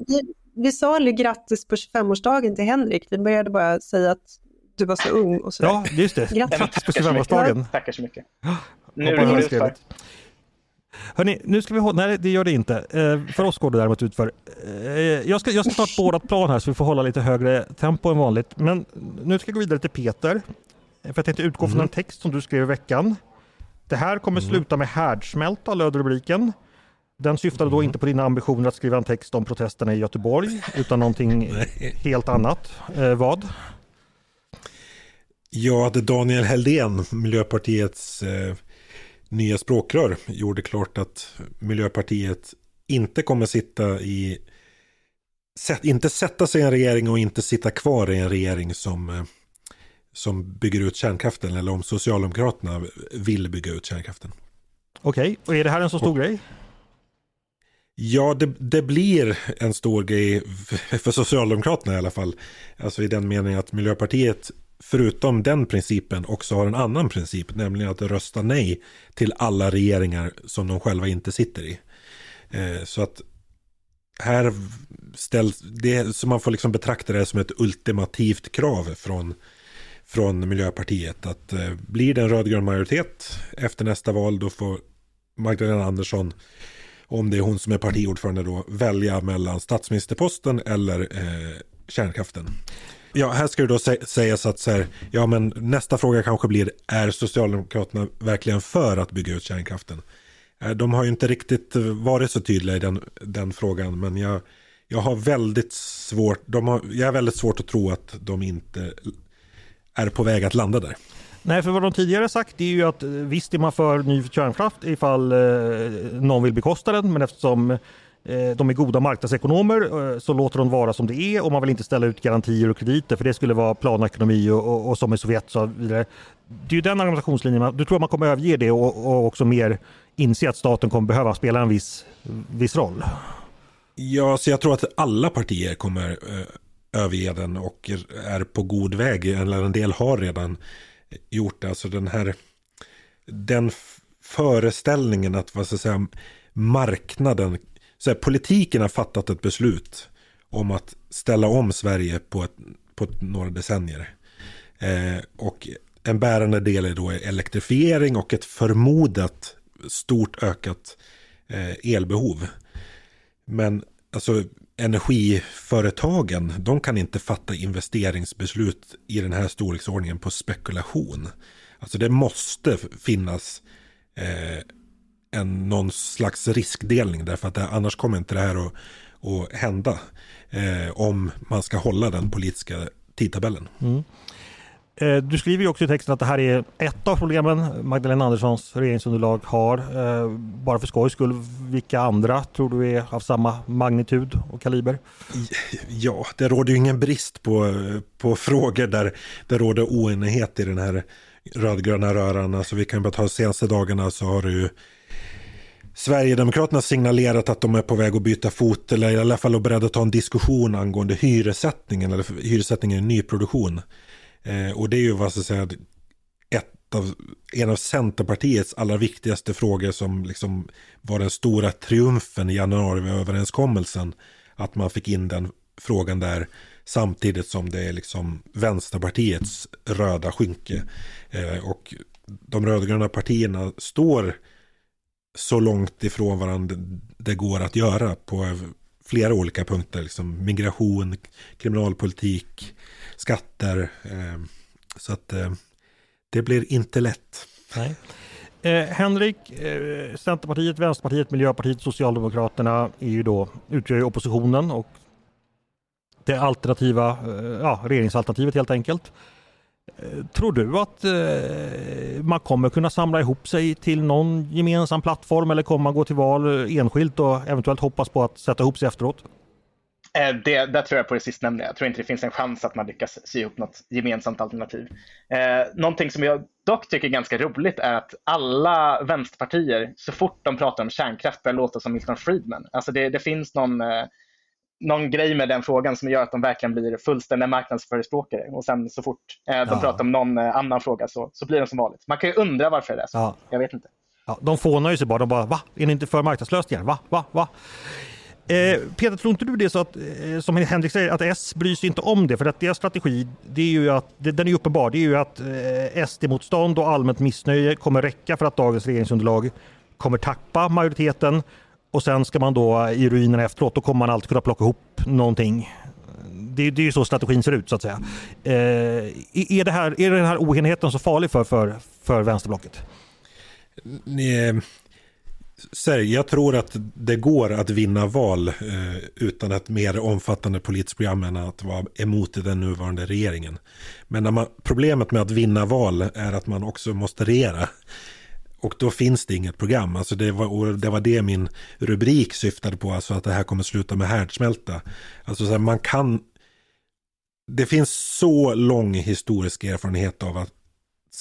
vi, vi sa aldrig grattis på 25-årsdagen till Henrik. Vi började bara säga att du var så ung och så. Ja, just det. Grattis, grattis på 25-årsdagen. Tackar så mycket. Nu är det utför. Hörni, nu ska vi hålla... Nej, det gör det inte. Eh, för oss går det däremot utför. Eh, jag, ska, jag ska snart på vårt plan här så vi får hålla lite högre tempo än vanligt. Men nu ska jag gå vidare till Peter. För jag tänkte utgå från mm. en text som du skrev i veckan. Det här kommer mm. sluta med härdsmälta, löd rubriken. Den syftade då mm. inte på dina ambitioner att skriva en text om protesterna i Göteborg, utan någonting helt annat. Eh, vad? Ja, att Daniel Heldén, Miljöpartiets eh, nya språkrör, gjorde klart att Miljöpartiet inte kommer sitta i inte sätta sig i en regering och inte sitta kvar i en regering som, eh, som bygger ut kärnkraften eller om Socialdemokraterna vill bygga ut kärnkraften. Okej, och är det här en så stor och, grej? Ja, det, det, blir en stor grej för Socialdemokraterna i alla fall. Alltså i den meningen att Miljöpartiet förutom den principen också har en annan princip, nämligen att rösta nej till alla regeringar som de själva inte sitter i. Eh, så att här ställs det, så man får liksom betrakta det som ett ultimativt krav från, från Miljöpartiet att eh, blir det en rödgrön majoritet efter nästa val då får Magdalena Andersson om det är hon som är partiordförande då, välja mellan statsministerposten eller eh, kärnkraften. Ja, här ska det då sägas att så här, ja men nästa fråga kanske blir, är Socialdemokraterna verkligen för att bygga ut kärnkraften? Eh, de har ju inte riktigt eh, varit så tydliga i den, den frågan, men jag, jag har väldigt svårt, de har, jag är väldigt svårt att tro att de inte är på väg att landa där. Nej, för vad de tidigare sagt är ju att eh, visst är man för ny kärnkraft ifall eh, någon vill bekosta den, men eftersom eh, Eh, de är goda marknadsekonomer eh, så låter de vara som det är och man vill inte ställa ut garantier och krediter för det skulle vara planekonomi och, och, och som i Sovjet så vidare. Det är ju den argumentationslinjen, du tror att man kommer överge det och, och också mer inse att staten kommer behöva spela en viss, viss roll? Ja, så jag tror att alla partier kommer eh, överge den och är på god väg, eller en del har redan gjort det. Alltså den här den föreställningen att vad ska jag säga, marknaden, så här, politiken har fattat ett beslut om att ställa om Sverige på, ett, på ett, några decennier. Eh, och en bärande del är då elektrifiering och ett förmodat stort ökat eh, elbehov. Men alltså energiföretagen, de kan inte fatta investeringsbeslut i den här storleksordningen på spekulation. Alltså det måste finnas eh, en, någon slags riskdelning därför att det, annars kommer inte det här att, att hända eh, om man ska hålla den politiska tidtabellen. Mm. Eh, du skriver ju också i texten att det här är ett av problemen Magdalena Anderssons regeringsunderlag har. Eh, bara för skojs skull, vilka andra tror du är av samma magnitud och kaliber? Ja, det råder ju ingen brist på, på frågor där det råder oenighet i den här rödgröna röran. Alltså vi kan bara ta de senaste dagarna så har det ju Sverigedemokraterna signalerat att de är på väg att byta fot eller i alla fall är beredda att ta en diskussion angående hyressättningen eller hyressättningen i nyproduktion. Eh, och det är ju vad ska säga ett av, en av Centerpartiets allra viktigaste frågor som liksom var den stora triumfen i januariöverenskommelsen. Att man fick in den frågan där samtidigt som det är liksom Vänsterpartiets röda skynke. Eh, och de rödgröna partierna står så långt ifrån varandra det går att göra på flera olika punkter. Liksom migration, kriminalpolitik, skatter. Eh, så att eh, det blir inte lätt. Nej. Eh, Henrik, eh, Centerpartiet, Vänsterpartiet, Miljöpartiet, Socialdemokraterna är ju då, utgör ju oppositionen och det alternativa, eh, ja, regeringsalternativet helt enkelt. Eh, tror du att eh, man kommer kunna samla ihop sig till någon gemensam plattform eller kommer man gå till val eh, enskilt och eventuellt hoppas på att sätta ihop sig efteråt? Det, där tror jag på det sistnämnda. Jag tror inte det finns en chans att man lyckas sy ihop något gemensamt alternativ. Eh, någonting som jag dock tycker är ganska roligt är att alla vänsterpartier, så fort de pratar om kärnkraft, börjar låta som Milton Friedman. Alltså det, det finns någon, eh, någon grej med den frågan som gör att de verkligen blir fullständiga marknadsförespråkare. Och sen så fort eh, de ja. pratar om någon eh, annan fråga så, så blir de som vanligt. Man kan ju undra varför det är så. Ja. Jag vet inte. Ja, de fånar ju sig bara. De bara, va? Är ni inte för marknadslösningar? Va? Va? Va? Eh, Peter, tror inte du det så att, eh, som Henrik säger, att S bryr sig inte om det? För att deras strategi, det är ju att, det, den är uppenbar, det är ju att eh, SD-motstånd och allmänt missnöje kommer räcka för att dagens regeringsunderlag kommer tappa majoriteten och sen ska man då i ruinerna efteråt, då kommer man alltid kunna plocka ihop någonting. Det, det är ju så strategin ser ut så att säga. Eh, är, det här, är den här oenigheten så farlig för, för, för vänsterblocket? Nej, jag tror att det går att vinna val eh, utan ett mer omfattande politiskt program än att vara emot den nuvarande regeringen. Men man, problemet med att vinna val är att man också måste regera. Och då finns det inget program. Alltså det, var, det var det min rubrik syftade på, alltså att det här kommer sluta med härdsmälta. Alltså så här, man kan... Det finns så lång historisk erfarenhet av att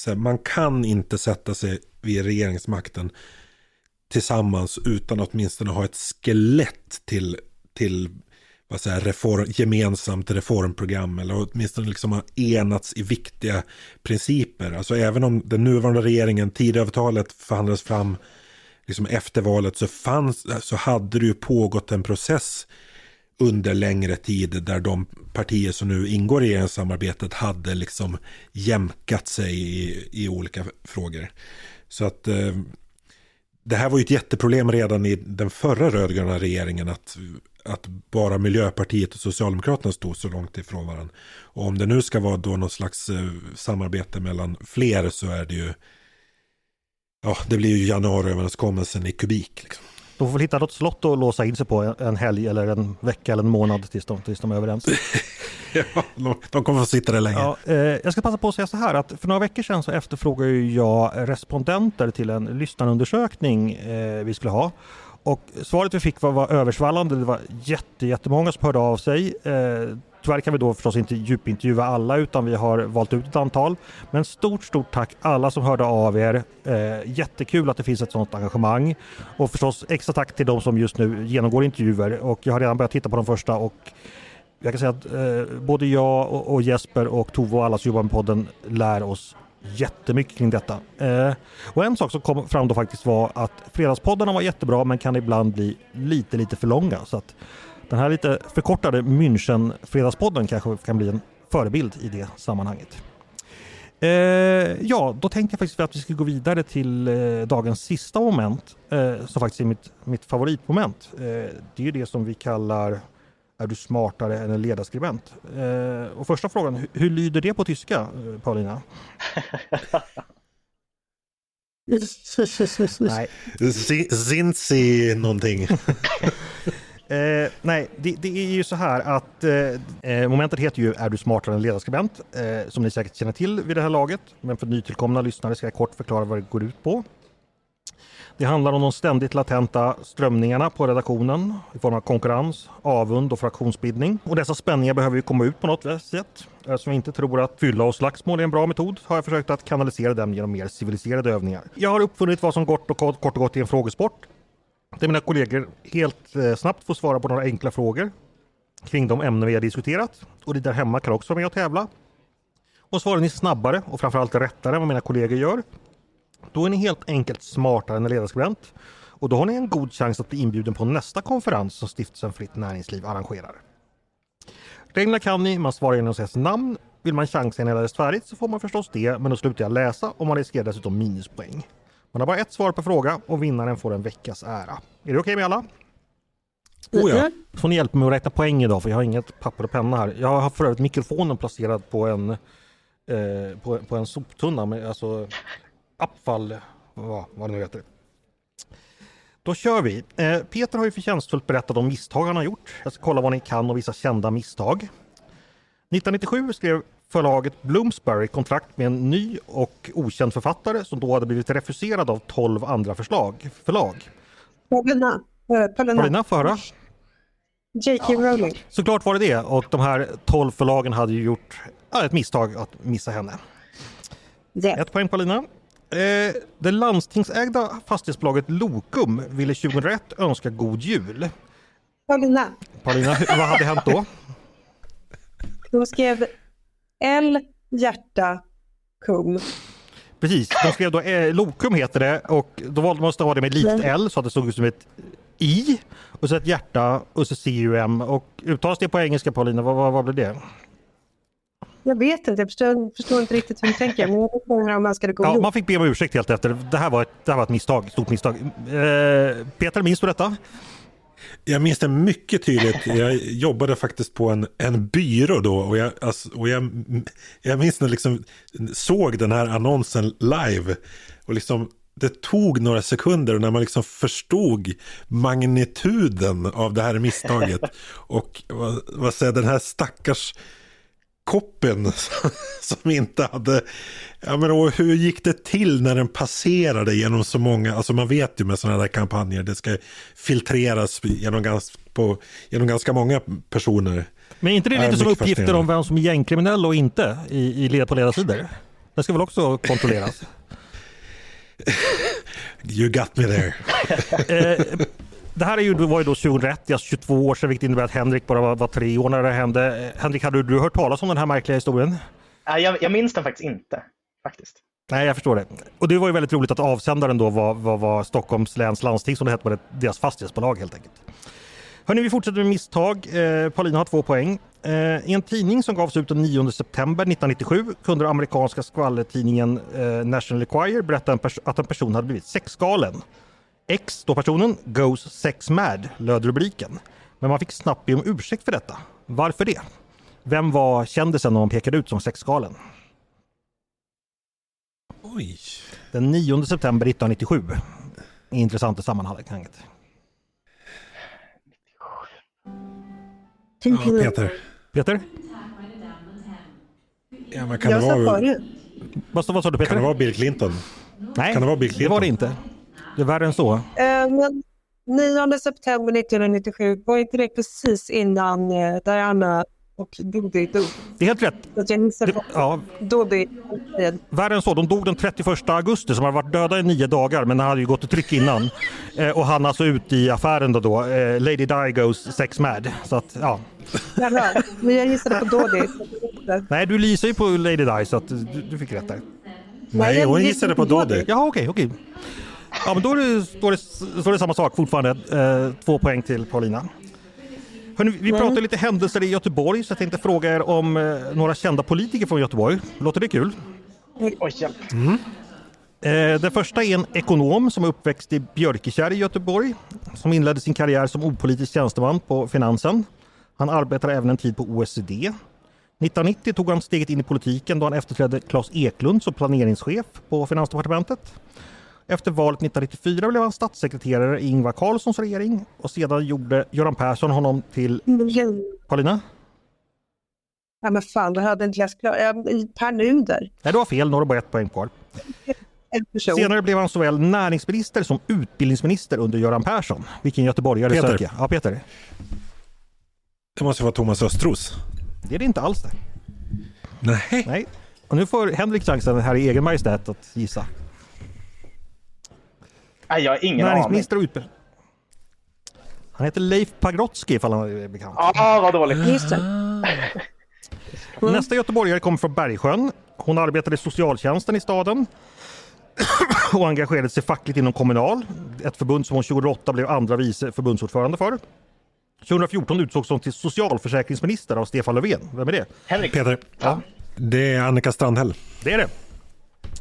här, man kan inte sätta sig vid regeringsmakten tillsammans utan att åtminstone ha ett skelett till, till vad säger, reform, gemensamt reformprogram eller åtminstone liksom har enats i viktiga principer. Alltså även om den nuvarande regeringen, tidöavtalet förhandlades fram liksom efter valet så, fanns, så hade det ju pågått en process under längre tid där de partier som nu ingår i regeringssamarbetet hade liksom jämkat sig i, i olika frågor. Så att eh, det här var ju ett jätteproblem redan i den förra rödgröna regeringen att, att bara Miljöpartiet och Socialdemokraterna stod så långt ifrån varandra. Och om det nu ska vara då någon slags eh, samarbete mellan fler så är det ju Ja, det blir ju januariöverenskommelsen i kubik. Liksom. De får väl hitta något slott att låsa in sig på en helg eller en vecka eller en månad tills de, tills de är överens. ja, de kommer få sitta där länge. Ja, eh, jag ska passa på att säga så här att för några veckor sedan så efterfrågade jag respondenter till en lyssnarundersökning eh, vi skulle ha. Och svaret vi fick var, var översvallande. Det var jätte, jättemånga som hörde av sig. Eh, Tyvärr kan vi då förstås inte djupintervjua alla utan vi har valt ut ett antal. Men stort, stort tack alla som hörde av er. Eh, jättekul att det finns ett sådant engagemang. Och förstås extra tack till de som just nu genomgår intervjuer och jag har redan börjat titta på de första och jag kan säga att eh, både jag och, och, Jesper och Tove och alla som jobbar med podden lär oss jättemycket kring detta. Eh, och en sak som kom fram då faktiskt var att fredagspoddarna var jättebra men kan ibland bli lite, lite för långa. Så att den här lite förkortade München-fredagspodden kanske kan bli en förebild i det sammanhanget. Eh, ja, då tänkte jag faktiskt att vi ska gå vidare till eh, dagens sista moment, eh, som faktiskt är mitt, mitt favoritmoment. Eh, det är ju det som vi kallar Är du smartare än en ledarskribent? Eh, och första frågan, hur, hur lyder det på tyska, eh, Paulina? Nej, Sind sie någonting? Eh, nej, det, det, är ju så här att eh, eh, momentet heter ju Är du smartare än ledarskribent? Eh, som ni säkert känner till vid det här laget. Men för nytillkomna lyssnare ska jag kort förklara vad det går ut på. Det handlar om de ständigt latenta strömningarna på redaktionen i form av konkurrens, avund och fraktionsbildning. Och dessa spänningar behöver ju komma ut på något sätt. Eftersom eh, jag inte tror att fylla och slagsmål är en bra metod har jag försökt att kanalisera dem genom mer civiliserade övningar. Jag har uppfunnit vad som kort och kort och gott är en frågesport där mina kollegor helt eh, snabbt får svara på några enkla frågor kring de ämnen vi har diskuterat. Och det där hemma kan också vara med och tävla. Och svarar ni snabbare och framförallt rättare än vad mina kollegor gör, då är ni helt enkelt smartare än en ledarskribent. Och då har ni en god chans att bli inbjuden på nästa konferens som Stiftelsen Fritt Näringsliv arrangerar. Reglerna kan ni, man svarar genom sitt namn. Vill man chansa innan det är färdigt så får man förstås det, men då slutar jag läsa och man riskerar dessutom minuspoäng. Man har bara ett svar per fråga och vinnaren får en veckas ära. Är det okej okay med alla? Oh ja. får ni hjälpa mig att räkna poäng idag för jag har inget papper och penna här. Jag har för övrigt mikrofonen placerad på en, eh, på, på, en soptunna med alltså abfall, vad, vad det nu heter. Då kör vi. Eh, Peter har ju förtjänstfullt berättat om misstag han har gjort. Jag ska kolla vad ni kan och vissa kända misstag. 1997 skrev förlaget Bloomsbury kontrakt med en ny och okänd författare som då hade blivit refuserad av 12 andra förslag, förlag. Paulina. Eh, Paulina. Paulina, få höra. J.K. Rowling. Såklart var det det och de här 12 förlagen hade ju gjort ett misstag att missa henne. Yeah. Ett poäng Paulina. Eh, det landstingsägda fastighetsbolaget Lokum ville 2001 önska god jul. Paulina. Paulina, vad hade hänt då? De skrev L, hjärta, kum. Precis, de skrev då eh, Lokum heter det och då valde man att stava det med likt L så att det såg ut som ett I och så ett hjärta och så CUM och uttalas det på engelska Paulina, vad, vad, vad blir det? Jag vet inte, jag förstår, förstår inte riktigt hur du tänker. Men jag undrar om man ska gå ja, Man fick be om ursäkt helt efter. Det här var ett, det här var ett misstag, stort misstag. Eh, Peter, minns du detta? Jag minns det mycket tydligt. Jag jobbade faktiskt på en, en byrå då och jag, alltså, och jag, jag minns när jag liksom såg den här annonsen live. Och liksom, det tog några sekunder när man liksom förstod magnituden av det här misstaget. Och vad, vad säger den här stackars koppen som inte hade... Ja, men och hur gick det till när den passerade genom så många... Alltså man vet ju med sådana där kampanjer, det ska filtreras genom, gans, på, genom ganska många personer. Men är inte det lite som uppgifter om vem som är gängkriminell och inte i, i led på ledarsidor? Det ska väl också kontrolleras? you got me there. det här är ju, var ju då 2001, alltså 22 år sedan, vilket innebär att Henrik bara var, var tre år när det hände. Henrik, hade du hört talas om den här märkliga historien? Jag, jag minns den faktiskt inte. Faktiskt. Nej, jag förstår det. Och det var ju väldigt roligt att avsändaren då var, var, var Stockholms läns landsting som det hette, deras fastighetsbolag helt enkelt. Hörrni, vi fortsätter med misstag. Eh, Paulina har två poäng. Eh, I en tidning som gavs ut den 9 september 1997 kunde amerikanska skvallertidningen eh, National Enquirer berätta en att en person hade blivit sexgalen. X, då personen, goes sex mad, löd rubriken. Men man fick snabbt be om ursäkt för detta. Varför det? Vem var kändisen man pekade ut som sexgalen? Oj. Den 9 september 1997. Intressant i sammanhanget. Ja, Peter. Peter? Ja, men kan jag det vara... Vad sa du Peter? Kan det vara Bill Clinton? Nej, kan det, vara Bill Clinton? det var det inte. Det är värre än så. Uh, men 9 september 1997, var inte det precis innan uh, Diana och Dodi dog? Det är helt rätt. Så jag det, ja. Dodi. Värre än så, de dog den 31 augusti som har varit döda i nio dagar men han hade ju gått i tryck innan. Eh, och han alltså ut i affären då, då eh, Lady Di goes sex mad. Så att, ja. Men jag gissade på Dodi. Nej, du gissar ju på Lady Di så att du, du fick rätt där. Nej, hon gissade på Dodi. Ja, okej, okay, okej. Okay. Ja, men då är det, står, det, står det samma sak fortfarande. Eh, två poäng till Paulina. Hörrni, vi mm. pratar lite händelser i Göteborg så jag tänkte fråga er om eh, några kända politiker från Göteborg. Låter det kul? Oj, hjälp. Eh, Den första är en ekonom som är uppväxt i Björkekärr i Göteborg. Som inledde sin karriär som opolitisk tjänsteman på Finansen. Han arbetade även en tid på OECD. 1990 tog han steget in i politiken då han efterträdde Claes Eklund som planeringschef på Finansdepartementet. Efter valet 1994 blev han statssekreterare i Ingvar Carlssons regering och sedan gjorde Göran Persson honom till... Paulina? Ja men fan, det hade inte läst klart. Ja, Per Nuder, Nej, du har fel. Nu har du bara ett poäng kvar. Senare blev han såväl näringsminister som utbildningsminister under Göran Persson. Vilken göteborgare Peter. söker jag? Ja, Peter. Det måste vara Thomas Östros. Det är det inte alls det. Nej. Nej. Och nu får Henrik chansen här i egen majestät att gissa. Nej, jag har ingen aning. Näringsminister och utbildning. Han heter Leif Pagrotsky ifall han är bekant. Ah, vad dåligt. Just det. Nästa göteborgare kommer från Bergsjön. Hon arbetade i socialtjänsten i staden och engagerade sig fackligt inom Kommunal. Ett förbund som hon 2008 blev andra vice förbundsordförande för. 2014 utsågs hon till socialförsäkringsminister av Stefan Löfven. Vem är det? Henrik. Peter. Ja. Det är Annika Strandhäll. Det är det.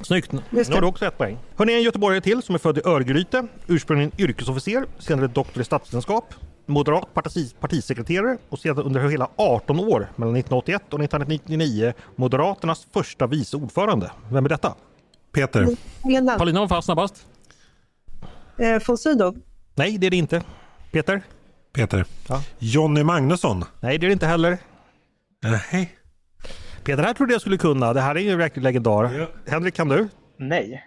Snyggt. Nu har du också ett poäng. Hörni, en göteborgare till som är född i Örgryte. Ursprungligen yrkesofficer, senare doktor i statsvetenskap. Moderat parti, partisekreterare och sedan under hela 18 år mellan 1981 och 1999 Moderaternas första vice ordförande. Vem är detta? Peter. Paulina var fast snabbast. eh, von Sydow. Nej, det är det inte. Peter? Peter. Ja. Jonny Magnusson. Nej, det är det inte heller. Nej. Peter, det här trodde jag skulle kunna. Det här är ju verkligen legendar. Ja. Henrik, kan du? Nej.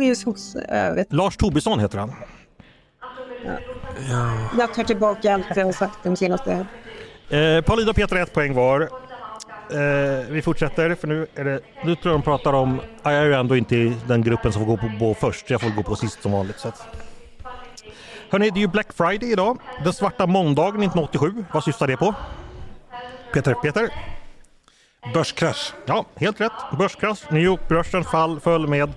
Ju hos... Äh, vet, Lars Tobisson heter han. jag tar tillbaka allt jag har sagt de senaste... Eh, Paulina och Peter ett poäng var. Eh, vi fortsätter för nu är det, nu tror jag de pratar om, ja, jag är ju ändå inte i den gruppen som får gå på, på först, jag får gå på sist som vanligt. Så att. Hörni, det är ju Black Friday idag. Den svarta måndagen 1987, vad syftar det på? Peter. Peter? Börskrasch. Ja, helt rätt. Börskrasch. New York-börsen fall, föll med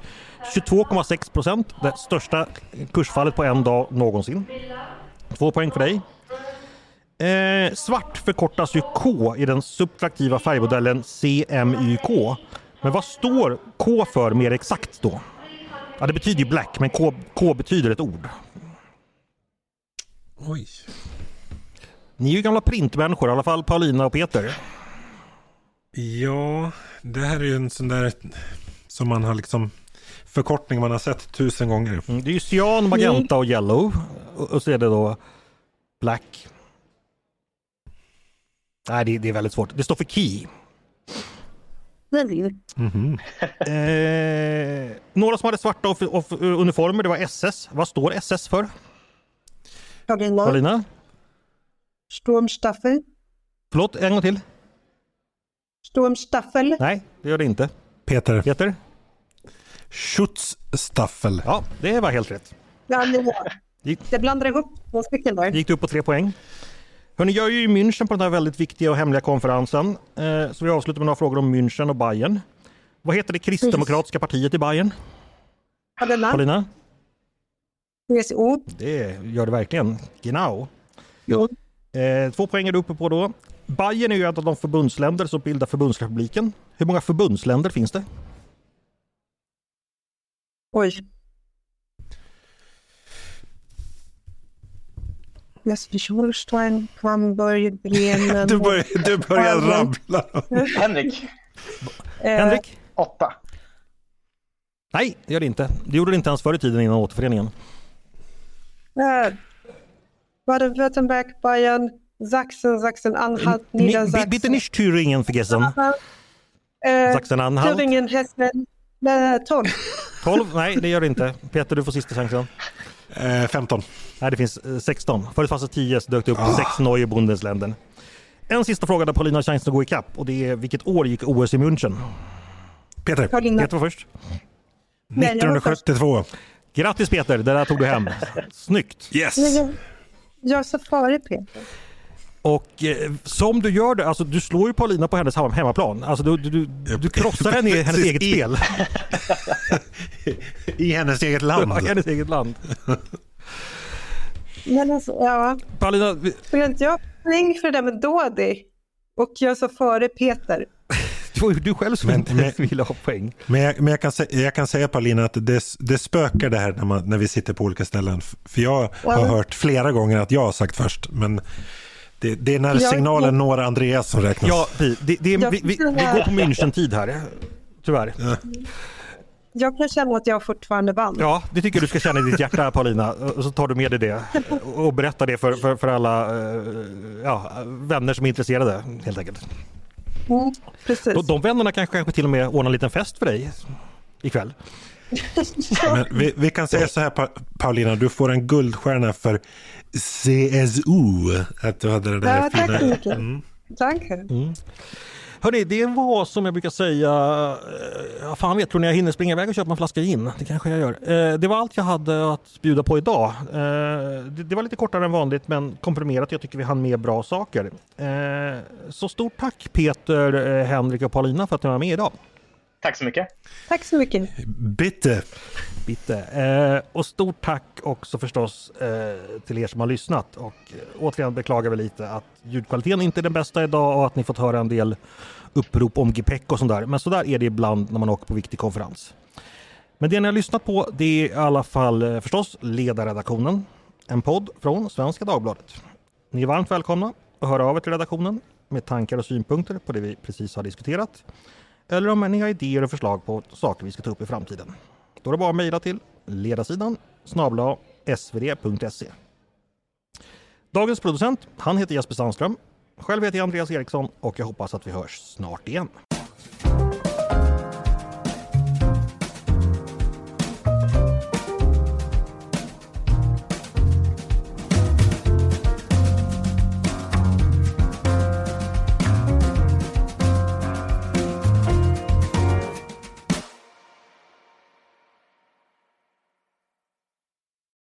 22,6 procent. Det största kursfallet på en dag någonsin. Två poäng för dig. Eh, svart förkortas ju K i den subtraktiva färgmodellen CMYK. Men vad står K för mer exakt då? Ja, det betyder ju black, men K, K betyder ett ord. Oj. Ni är ju gamla printmänniskor, i alla fall Paulina och Peter. Ja, det här är ju en sån där som man har liksom förkortning man har sett tusen gånger. Mm, Det är ju cyan, magenta och yellow. Och, och så är det då black. Nej, det, det är väldigt svårt. Det står för key. Mhm. Eh, några som hade svarta of, of, uniformer, det var SS. Vad står SS för? Karolina? Sturmstaffel. Förlåt, en gång till. Sturmstaffel. Nej, det gör det inte. Peter. Peter? Schutzstaffel. Ja, det var helt rätt. Ja, det, Gick, det blandar ihop två stycken där. gick du upp på tre poäng. Hörni, jag är ju i München på den här väldigt viktiga och hemliga konferensen. Eh, så vi avslutar med några frågor om München och Bayern. Vad heter det kristdemokratiska partiet i Bayern? Karolina. Paulina? CSO. Det gör det verkligen. Genau. Ja. Eh, två poäng är du uppe på då. Bayern är ju ett av de förbundsländer som bildar förbundsrepubliken. Hur många förbundsländer finns det? Oj. Schleswig-Holstein, Hamburg, Bremen. Du börjar, du börjar rabbla. Henrik. eh, Henrik? Åtta. Nej, det gör det inte. Det gjorde det inte ens förr i tiden innan återföreningen. Eh, Baden-Württemberg, Bayern, Sachsen, Sachsen-Anhalt, Ni- Niedersachsen. Bitte nicht Thüringen vergessen. Eh, Sachsen-Anhalt. Thüringen, Hessen, eh, 12. 12? Nej, det gör det inte. Peter, du får sista chansen. Eh, 15. Nej, det finns eh, 16. Förut fanns det 10 så dök det upp sex Neue Bundesländer. En sista fråga där Paulina har chansen att gå ikapp och det är vilket år gick OS i München? Peter. Karolina. Peter var först. Nej, jag var först. 1972. Grattis Peter, det där tog du hem. Snyggt! Yes! Nej, jag- Jag sa före Peter. Och eh, som du gör det, alltså du slår ju Paulina på hennes hem- hemmaplan. Alltså du, du, du, du krossar henne i hennes eget spel. I hennes eget I land. hennes eget land. Men alltså, ja. Paulina, vi- jag inte jag poäng för det där med Dodi? Och jag sa före Peter. Det var ju du själv som Men- inte men- ville ha poäng. Men, jag, men jag, kan, jag kan säga Paulina att det, det spökar det här när, man, när vi sitter på olika ställen. För jag har Ja. hört flera gånger att jag har sagt först. Men det, det är när Jag- signalen når Andreas som räknas. Ja, det, det är, Jag vi, vi, vi går på München-tid här. Tyvärr. Jag kan känna att jag fortfarande vann. Ja, det tycker jag du ska känna i ditt hjärta Paulina. Och så tar du med dig det och berättar det för, för, för alla eh, ja, vänner som är intresserade helt enkelt. Mm, precis. De, de vännerna kanske, kanske till och med ordnar en liten fest för dig ikväll. Men vi, vi kan säga så här Pa- Paulina, du får en guldstjärna för CSO. Att du hade det där Ja, tack så fina. mycket. Tack. Hörni, det var som jag brukar säga, eh, ja, fan vet, tror ni jag hinner springa iväg och köpa en flaska gin? Det kanske jag gör. Eh, Det var allt jag hade att bjuda på idag. Eh, Det det var lite kortare än vanligt men komprimerat. Jag tycker vi hann med bra saker. Eh, Så stort tack Peter, Henrik och Paulina för att ni var med idag. Tack så mycket. Tack så mycket. Bitte. Bitte. Eh, och stort tack också förstås eh, till er som har lyssnat. Och eh, återigen beklagar vi lite att ljudkvaliteten inte är den bästa idag och att ni fått höra en del upprop om GPEC och sånt där. Men så där är det ibland när man åker på viktig konferens. Men det ni har lyssnat på det är i alla fall eh, förstås Ledarredaktionen. En podd från Svenska Dagbladet. Ni är varmt välkomna att höra av er till redaktionen med tankar och synpunkter på det vi precis har diskuterat. Eller om ni har idéer och förslag på saker vi ska ta upp i framtiden. Då är det bara att mejla till ledarsidan snabla svd.se. Dagens producent, han heter Jesper Sandström. Själv heter jag Andreas Eriksson och jag hoppas att vi hörs snart igen.